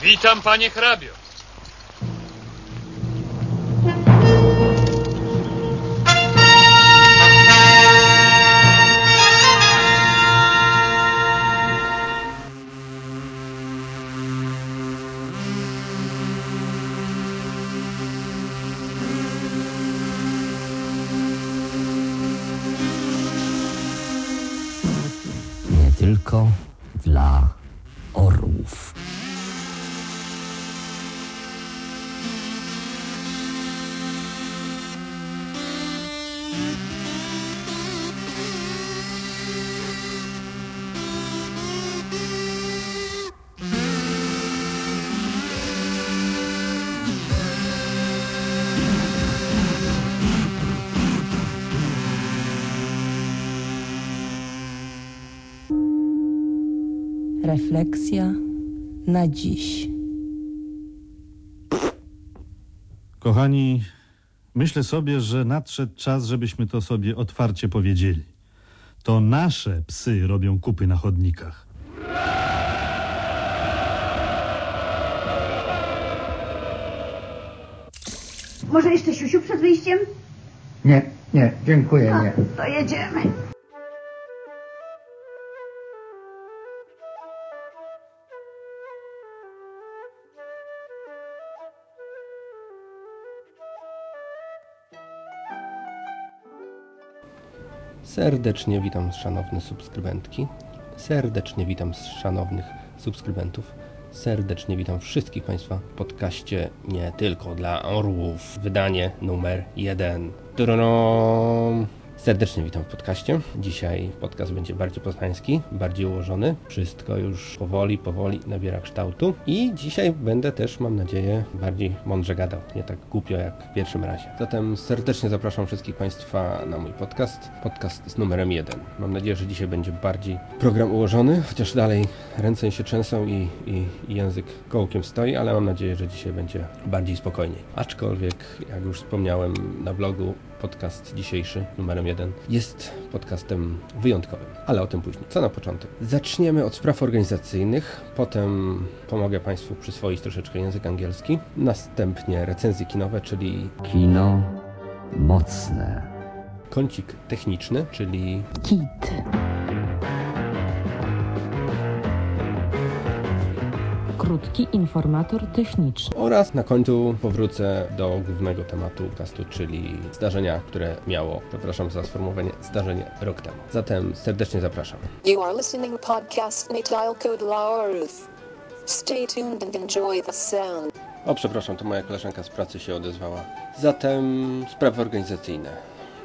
Witam, panie hrabio. Refleksja na dziś. Kochani, myślę sobie, że nadszedł czas, żebyśmy to sobie otwarcie powiedzieli. To nasze psy robią kupy na chodnikach. Może jeszcze siusiu przed wyjściem? Nie, nie, dziękuję, nie. To jedziemy. Serdecznie witam szanowne subskrybentki. Serdecznie witam szanownych subskrybentów. Serdecznie witam wszystkich Państwa w podcaście nie tylko dla orłów. Wydanie numer jeden. Tudurum. Serdecznie witam w podcaście. Dzisiaj podcast będzie bardziej poznański, bardziej ułożony. Wszystko już powoli, powoli nabiera kształtu. I dzisiaj będę też, mam nadzieję, bardziej mądrze gadał. Nie tak głupio jak w pierwszym razie. Zatem serdecznie zapraszam wszystkich Państwa na mój podcast. Podcast z numerem jeden. Mam nadzieję, że dzisiaj będzie bardziej program ułożony, chociaż dalej ręce się trzęsą i, i, i język kołkiem stoi, ale mam nadzieję, że dzisiaj będzie bardziej spokojniej. Aczkolwiek, jak już wspomniałem na blogu, podcast dzisiejszy, numerem jeden, jest podcastem wyjątkowym, ale o tym później. Co na początek? Zaczniemy od spraw organizacyjnych, potem pomogę Państwu przyswoić troszeczkę język angielski, następnie recenzje kinowe, czyli Kino mocne. kącik techniczny, czyli Kit. Krótki informator techniczny. oraz na końcu powrócę do głównego tematu podcastu, czyli zdarzenia, które miało, przepraszam za sformułowanie, zdarzenie rok temu. Zatem serdecznie zapraszam. You are listening podcast Dial Code Lauruf. Stay tuned and enjoy the sound. O, przepraszam, to moja koleżanka z pracy się odezwała. Zatem sprawy organizacyjne.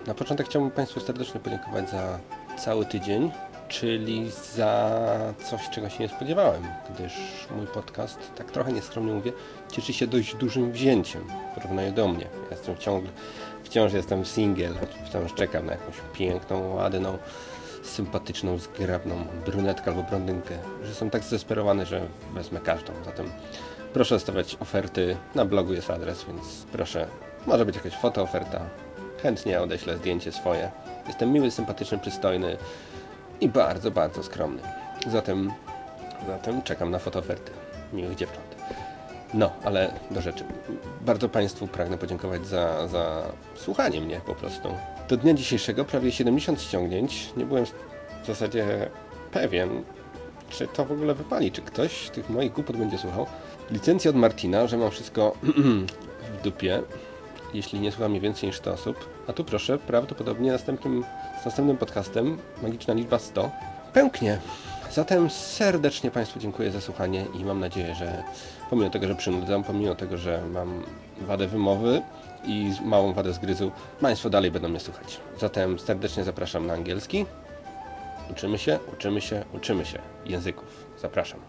Na początek chciałbym Państwu serdecznie podziękować za cały tydzień, czyli za coś, czego się nie spodziewałem, gdyż mój podcast, tak trochę nieskromnie mówię, cieszy się dość dużym wzięciem w porównaniu do mnie. Ja jestem ciągle, wciąż jestem singiel, wciąż czekam na jakąś piękną, ładną, sympatyczną, zgrabną brunetkę albo blondynkę, że tak zdesperowany, że wezmę każdą. Zatem proszę stawiać oferty. Na blogu jest adres, więc proszę. Może być jakaś fotooferta. Chętnie odeślę zdjęcie swoje. Jestem miły, sympatyczny, przystojny i bardzo, bardzo skromny. Zatem, zatem czekam na fotooferty miłych dziewcząt. No, ale do rzeczy. Bardzo Państwu pragnę podziękować za, za słuchanie mnie po prostu. Do dnia dzisiejszego prawie 70 ściągnięć. Nie byłem w zasadzie pewien, czy to w ogóle wypali, czy ktoś tych moich głupot będzie słuchał. Licencja od Martina, że mam wszystko w dupie, jeśli nie słucha mnie więcej niż 100 osób. A tu proszę, prawdopodobnie następnym, z następnym podcastem, magiczna liczba 100, pęknie. Zatem serdecznie Państwu dziękuję za słuchanie i mam nadzieję, że pomimo tego, że przynudzam, pomimo tego, że mam wadę wymowy i małą wadę zgryzu, Państwo dalej będą mnie słuchać. Zatem serdecznie zapraszam na angielski. Uczymy się, uczymy się, uczymy się języków. Zapraszam.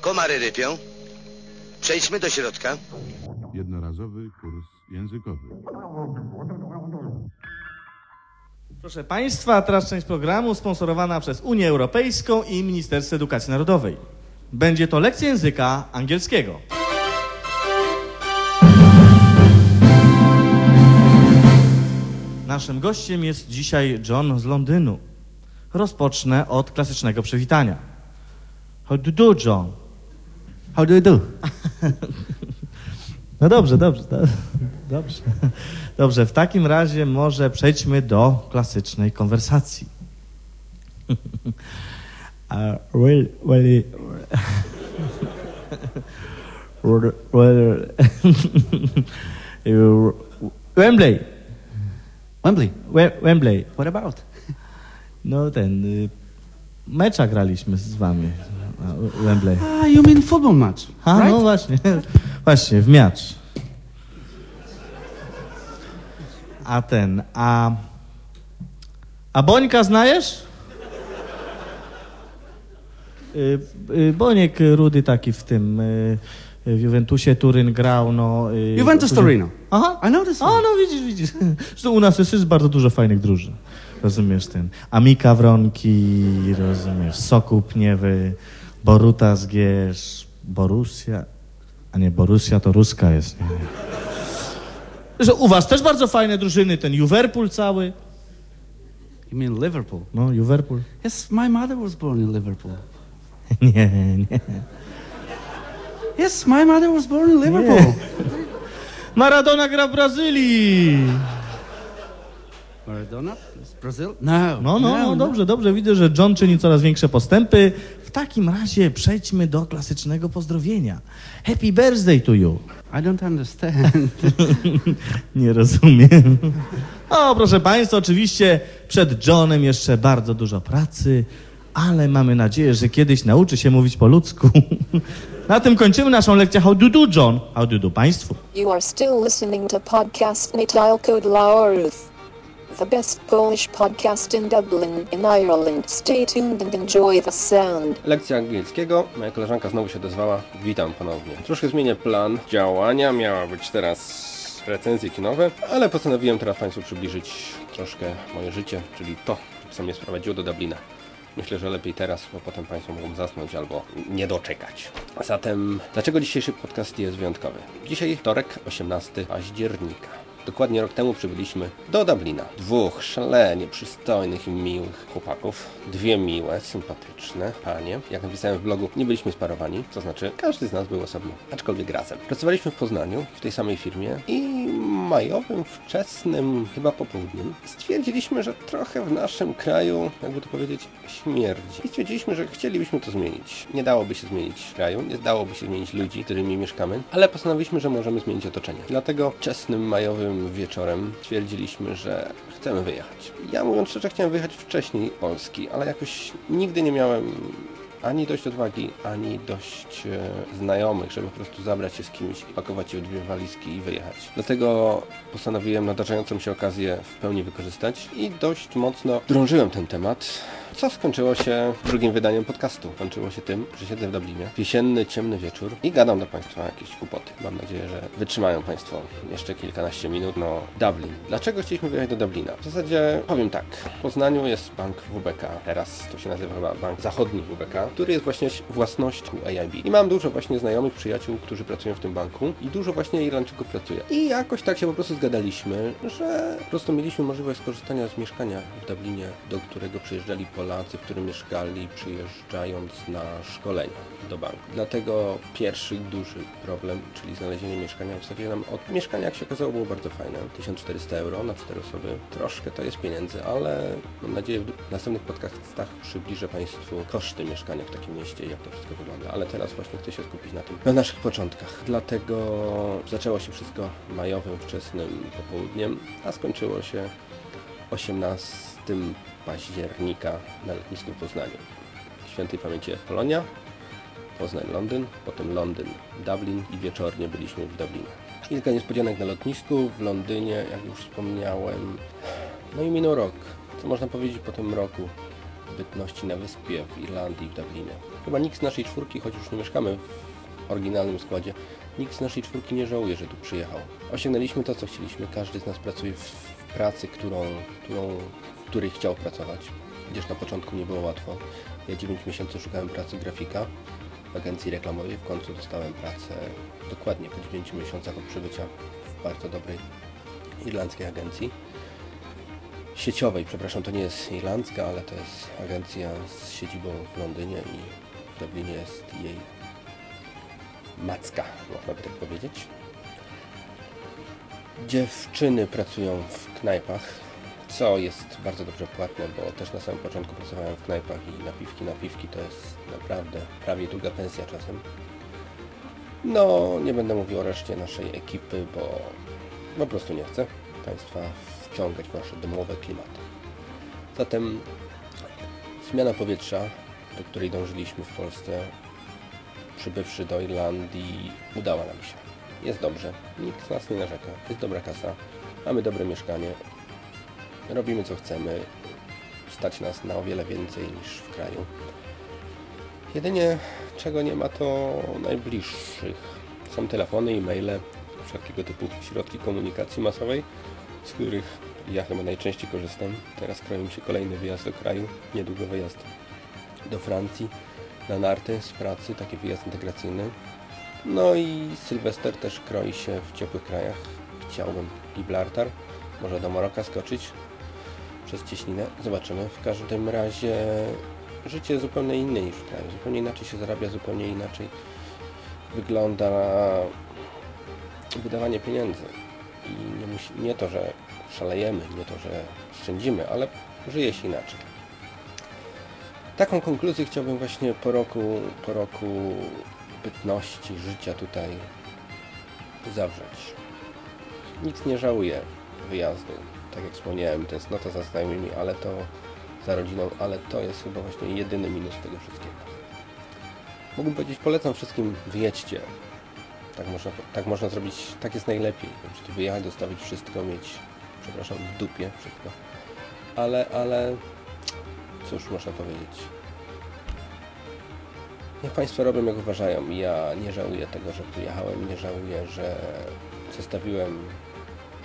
Komary rypią. Przejdźmy do środka. Jednorazowy kurs językowy. Proszę Państwa, teraz część programu sponsorowana przez Unię Europejską i Ministerstwo Edukacji Narodowej. Będzie to lekcja języka angielskiego. Naszym gościem jest dzisiaj John z Londynu. Rozpocznę od klasycznego przywitania. How do you do, John? How do you do? No dobrze, dobrze, do- dobrze. Dobrze, w takim razie może przejdźmy do klasycznej konwersacji. Wembley. Wembley. We- Wembley. What about? No ten, y, mecza graliśmy z wami. Wembley. Ah, you mean football match, A, right? no właśnie, właśnie, w miacz. A ten, a... A Bońka znajesz? Y, y, Boniek Rudy taki w tym, y, w Juventusie Turyn grał, no... Juventus później- Torino. Aha. I know this A, no widzisz, widzisz. Zresztą u nas jest, jest bardzo dużo fajnych drużyn. Rozumiesz ten. Amika Wronki, rozumiesz, Sokół Pniewy, Boruta Zgierz, Borussia. A nie, Borussia to ruska jest. Nie, nie. Że u was też bardzo fajne drużyny, ten Liverpool cały. You mean Liverpool? No, Liverpool. Yes, my mother was born in Liverpool. Nie, nie. Yes, my mother was born in Liverpool. Maradona gra w Brazylii. Maradona? Brazil? No. No, no, no, dobrze, dobrze. Widzę, że John czyni coraz większe postępy. W takim razie przejdźmy do klasycznego pozdrowienia. Happy birthday to you. I don't understand. Nie rozumiem. O, proszę Państwa, oczywiście przed Johnem jeszcze bardzo dużo pracy, ale mamy nadzieję, że kiedyś nauczy się mówić po ludzku. Na tym kończymy naszą lekcję How do do, John? How do do Państwu? You are still listening to podcast Natal Code Laurów. The best Polish podcast in Dublin, in Ireland. Stay tuned and enjoy the sound. Lekcja angielskiego. Moja koleżanka znowu się odezwała. Witam ponownie. Troszkę zmienię plan działania. Miała być teraz recenzje kinowe, ale postanowiłem teraz Państwu przybliżyć troszkę moje życie, czyli to, co mnie sprowadziło do Dublina. Myślę, że lepiej teraz, bo potem Państwo mogą zasnąć albo nie doczekać. Zatem, dlaczego dzisiejszy podcast jest wyjątkowy? Dzisiaj wtorek, 18 października. Dokładnie rok temu przybyliśmy do Dublina. Dwóch szalenie przystojnych i miłych chłopaków. Dwie miłe, sympatyczne panie. Jak napisałem w blogu, nie byliśmy sparowani, to znaczy każdy z nas był osobno, aczkolwiek razem. Pracowaliśmy w Poznaniu, w tej samej firmie i majowym, wczesnym, chyba popołudniem stwierdziliśmy, że trochę w naszym kraju, jakby to powiedzieć, śmierdzi. I stwierdziliśmy, że chcielibyśmy to zmienić. Nie dałoby się zmienić kraju, nie dałoby się zmienić ludzi, którymi mieszkamy, ale postanowiliśmy, że możemy zmienić otoczenie. Dlatego wczesnym majowym wieczorem stwierdziliśmy, że chcemy wyjechać. Ja mówiąc szczerze, chciałem wyjechać wcześniej Polski, ale jakoś nigdy nie miałem ani dość odwagi, ani dość e, znajomych, żeby po prostu zabrać się z kimś, pakować się w dwie walizki i wyjechać. Dlatego postanowiłem nadarzającą się okazję w pełni wykorzystać i dość mocno drążyłem ten temat, co skończyło się drugim wydaniem podcastu. Kończyło się tym, że siedzę w Dublinie, jesienny, ciemny wieczór i gadam do Państwa jakieś głupoty. Mam nadzieję, że wytrzymają Państwo jeszcze kilkanaście minut. No, Dublin. Dlaczego chcieliśmy wyjechać do Dublina? W zasadzie powiem tak. W Poznaniu jest bank WBK. Teraz to się nazywa chyba Bank Zachodni WBK, który jest właśnie własnością AIB. I mam dużo właśnie znajomych, przyjaciół, którzy pracują w tym banku i dużo właśnie Irlandczyków pracuje. I jakoś tak się po prostu zgadaliśmy, że po prostu mieliśmy możliwość skorzystania z mieszkania w Dublinie, do którego przyjeżdżali Polacy, w którym mieszkali, przyjeżdżając na szkolenia do banku. Dlatego pierwszy duży problem, czyli znalezienie mieszkania, w zasadzie nam od mieszkania, jak się okazało, było bardzo fajne. 1400 euro na 4 osoby. Troszkę to jest pieniędzy, ale mam nadzieję, w następnych podcastach przybliżę Państwu koszty mieszkania w takim mieście jak to wszystko wygląda. Ale teraz właśnie chcę się skupić na tym, na naszych początkach. Dlatego zaczęło się wszystko majowym, wczesnym popołudniem, a skończyło się 18 października na lotnisku w Poznaniu. Świętej pamięci Polonia, Poznań, Londyn, potem Londyn, Dublin i wieczornie byliśmy w Dublinie. Kilka niespodzianek na lotnisku, w Londynie, jak już wspomniałem. No i minął rok. Co można powiedzieć po tym roku bytności na wyspie, w Irlandii, w Dublinie. Chyba nikt z naszej czwórki, choć już nie mieszkamy w oryginalnym składzie, nikt z naszej czwórki nie żałuje, że tu przyjechał. Osiągnęliśmy to, co chcieliśmy. Każdy z nas pracuje w pracy, którą, którą, w której chciał pracować. Chociaż na początku nie było łatwo. Ja 9 miesięcy szukałem pracy grafika w agencji reklamowej. W końcu dostałem pracę dokładnie po 9 miesiącach od przybycia w bardzo dobrej irlandzkiej agencji. Sieciowej, przepraszam, to nie jest irlandzka, ale to jest agencja z siedzibą w Londynie i w Dublinie jest jej macka, można by tak powiedzieć. Dziewczyny pracują w knajpach, co jest bardzo dobrze płatne, bo też na samym początku pracowałem w knajpach i napiwki, napiwki to jest naprawdę prawie druga pensja czasem. No, nie będę mówił o reszcie naszej ekipy, bo po prostu nie chcę Państwa wciągać w nasze domowe klimaty. Zatem zmiana powietrza, do której dążyliśmy w Polsce, przybywszy do Irlandii, udała nam się. Jest dobrze, nikt z nas nie narzeka, jest dobra kasa, mamy dobre mieszkanie, robimy co chcemy, stać nas na o wiele więcej niż w kraju. Jedynie czego nie ma to najbliższych. Są telefony, e-maile, wszelkiego typu środki komunikacji masowej, z których ja chyba najczęściej korzystam. Teraz kroi mi się kolejny wyjazd do kraju, niedługo wyjazd do Francji na narty z pracy, taki wyjazd integracyjny. No i Sylwester też kroi się w ciepłych krajach. Chciałbym Gibraltar, może do Maroka skoczyć przez cieśninę. Zobaczymy. W każdym razie życie zupełnie inne niż w kraju. Zupełnie inaczej się zarabia, zupełnie inaczej wygląda wydawanie pieniędzy. I nie, musi, nie to, że szalejemy, nie to, że szczędzimy, ale żyje się inaczej. Taką konkluzję chciałbym właśnie po roku, po roku bytności, życia tutaj zawrzeć. Nic nie żałuję wyjazdu. Tak jak wspomniałem, tęsknota za znajomymi, ale to za rodziną, ale to jest chyba właśnie jedyny minus tego wszystkiego. Mógłbym powiedzieć, polecam wszystkim, wyjedźcie. Tak można, tak można zrobić, tak jest najlepiej. Prostu wyjechać, dostawić wszystko, mieć, przepraszam, w dupie wszystko. Ale, ale, cóż można powiedzieć. Niech Państwo robią jak uważają. Ja nie żałuję tego, że wyjechałem, nie żałuję, że zostawiłem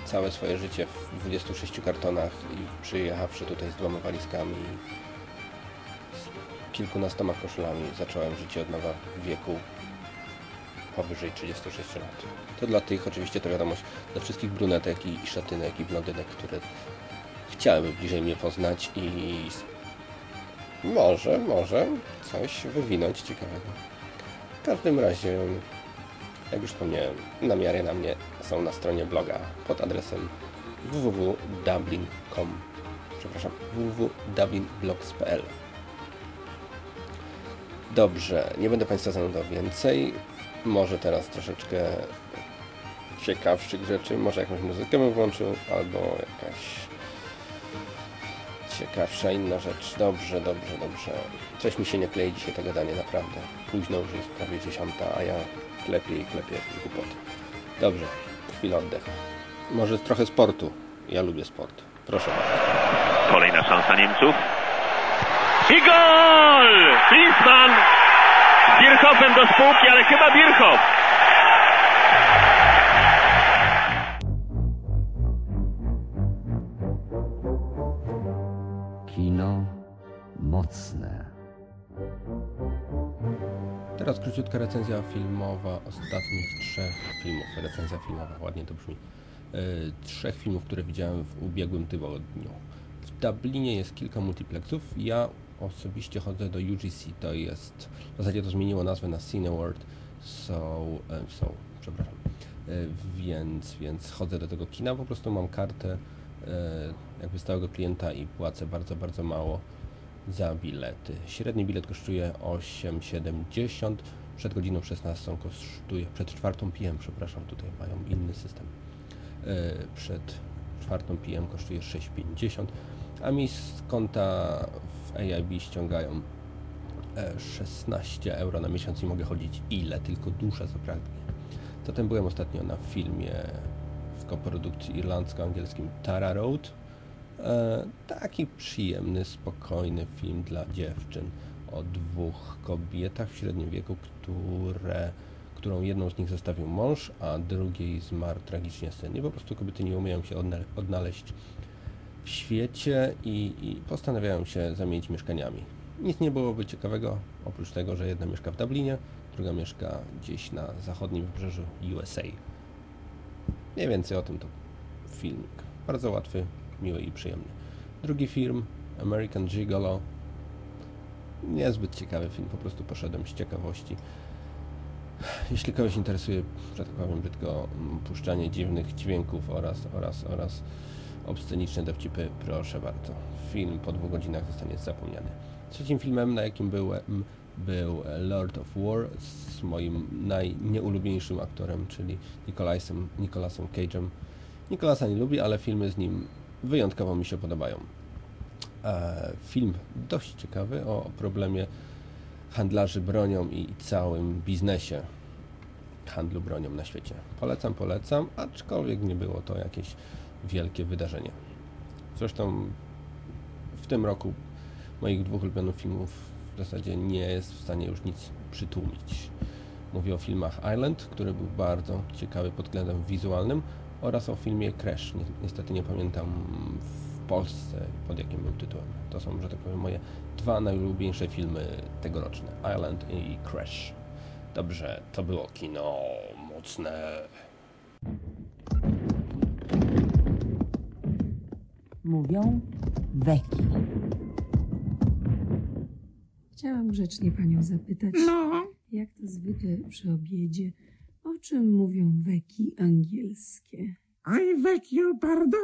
całe swoje życie w 26 kartonach i przyjechawszy tutaj z dwoma walizkami z kilkunastoma koszulami zacząłem życie od nowa w wieku powyżej 36 lat. To dla tych, oczywiście to wiadomość, dla wszystkich brunetek i szatynek i blondynek, które chciałyby bliżej mnie poznać i może, może coś wywinąć ciekawego. W każdym razie, jak już wspomniałem, namiary na mnie są na stronie bloga pod adresem www.dublin.com przepraszam, www.dublinblogs.pl Dobrze, nie będę Państwa zanudzał więcej. Może teraz troszeczkę ciekawszych rzeczy, może jakąś muzykę bym włączył, albo jakaś ciekawsza inna rzecz. Dobrze, dobrze, dobrze. Coś mi się nie klei dzisiaj to gadanie, naprawdę. Późno już jest prawie dziesiąta, a ja klepię i klepię jakieś głupoty. Dobrze, chwila oddechu. Może trochę sportu. Ja lubię sport. Proszę bardzo. Kolejna szansa Niemców. I gol! Klinsmann z Bierhofem do spółki, ale chyba Bierhoff. Króciutka recenzja filmowa ostatnich trzech filmów. Recenzja filmowa, ładnie to brzmi. Yy, trzech filmów, które widziałem w ubiegłym tygodniu. W Dublinie jest kilka multiplexów. Ja osobiście chodzę do UGC, to jest, w zasadzie to zmieniło nazwę na Cineworld, są, e, są, przepraszam, e, więc, więc chodzę do tego kina, po prostu mam kartę e, jakby stałego klienta i płacę bardzo, bardzo mało za bilety. Średni bilet kosztuje 8,70, przed godziną 16 kosztuje, przed 4 PM, przepraszam, tutaj mają inny system, przed 4 PM kosztuje 6,50, a mi z konta w AIB ściągają 16 euro na miesiąc i mogę chodzić ile tylko dusza zapragnie. Zatem byłem ostatnio na filmie w koprodukcji irlandzko-angielskim Tara Road. E, taki przyjemny, spokojny film dla dziewczyn o dwóch kobietach w średnim wieku, które, którą jedną z nich zostawił mąż, a drugiej zmarł tragicznie syn. I po prostu kobiety nie umieją się odnaleźć w świecie i, i postanawiają się zamienić mieszkaniami. Nic nie byłoby ciekawego, oprócz tego, że jedna mieszka w Dublinie, druga mieszka gdzieś na zachodnim wybrzeżu USA. Mniej więcej o tym to filmik. Bardzo łatwy, miły i przyjemny. Drugi film, American Gigolo. Niezbyt ciekawy film, po prostu poszedłem z ciekawości. Jeśli kogoś interesuje, że tak powiem brzydko, mm, puszczanie dziwnych dźwięków oraz, oraz, oraz obsceniczne dowcipy, proszę bardzo. Film po dwóch godzinach zostanie zapomniany. Trzecim filmem, na jakim byłem, był Lord of War z moim najnieulubieńszym aktorem, czyli Nicolasem, Nicolasem Cage'em. Nicolasa nie lubi, ale filmy z nim wyjątkowo mi się podobają. E, film dość ciekawy o problemie handlarzy bronią i całym biznesie handlu bronią na świecie. Polecam, polecam, aczkolwiek nie było to jakieś wielkie wydarzenie. Zresztą w tym roku moich dwóch ulubionych filmów w zasadzie nie jest w stanie już nic przytłumić. Mówię o filmach Island, który był bardzo ciekawy pod względem wizualnym oraz o filmie Crash. Ni niestety nie pamiętam Polsce pod jakim był tytułem. To są, że tak powiem, moje dwa najulubieńsze filmy tegoroczne. Island i Crash. Dobrze, to było kino mocne. Mówią weki. Chciałam grzecznie panią zapytać, No, jak to zwykle przy obiedzie, o czym mówią weki angielskie? I beg your pardon?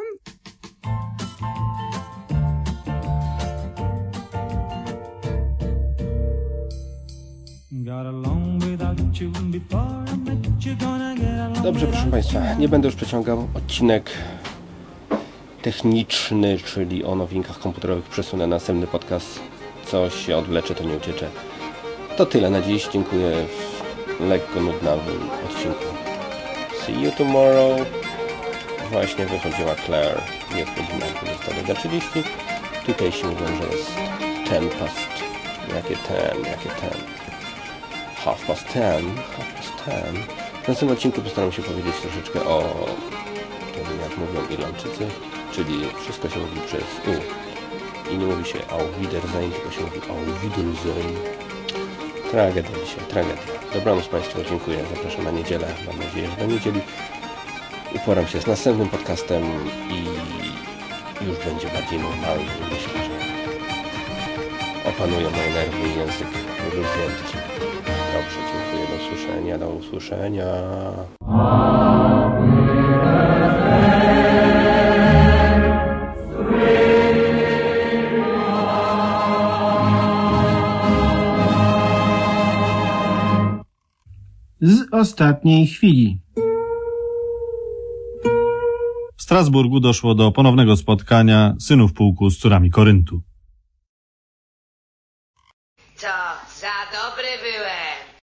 Dobrze, proszę Państwa, nie będę już przeciągał. Odcinek techniczny, czyli o nowinkach komputerowych przesunę na następny podcast. Co się odwlecze, to nie ucieczę. To tyle na dziś. Dziękuję w lekko nudnawym odcinku. See you tomorrow. Właśnie wychodziła Claire. Nie wchodzimy na 20.30. Tutaj się mówią, że jest 10 past. Jakie ten, jakie ten. Half past ten, half past ten. W następnym odcinku postaram się powiedzieć troszeczkę o tym, jak mówią Irlandczycy, czyli wszystko się mówi przez U. I nie mówi się Auf Wiedersehen, tylko się mówi Auf Wiedersehen. Tragedia dzisiaj, tragedia. Dobranoc Państwu, dziękuję. Zapraszam na niedzielę. Mam nadzieję, że do niedzieli uporam się z następnym podcastem i już będzie bardziej normalny. Myślę, że opanują moje nerwy i język wyluźnięty. Dobrze, dziękuję. Do usłyszenia, do usłyszenia. Z ostatniej chwili. W Strasburgu doszło do ponownego spotkania synów pułku z córami Koryntu.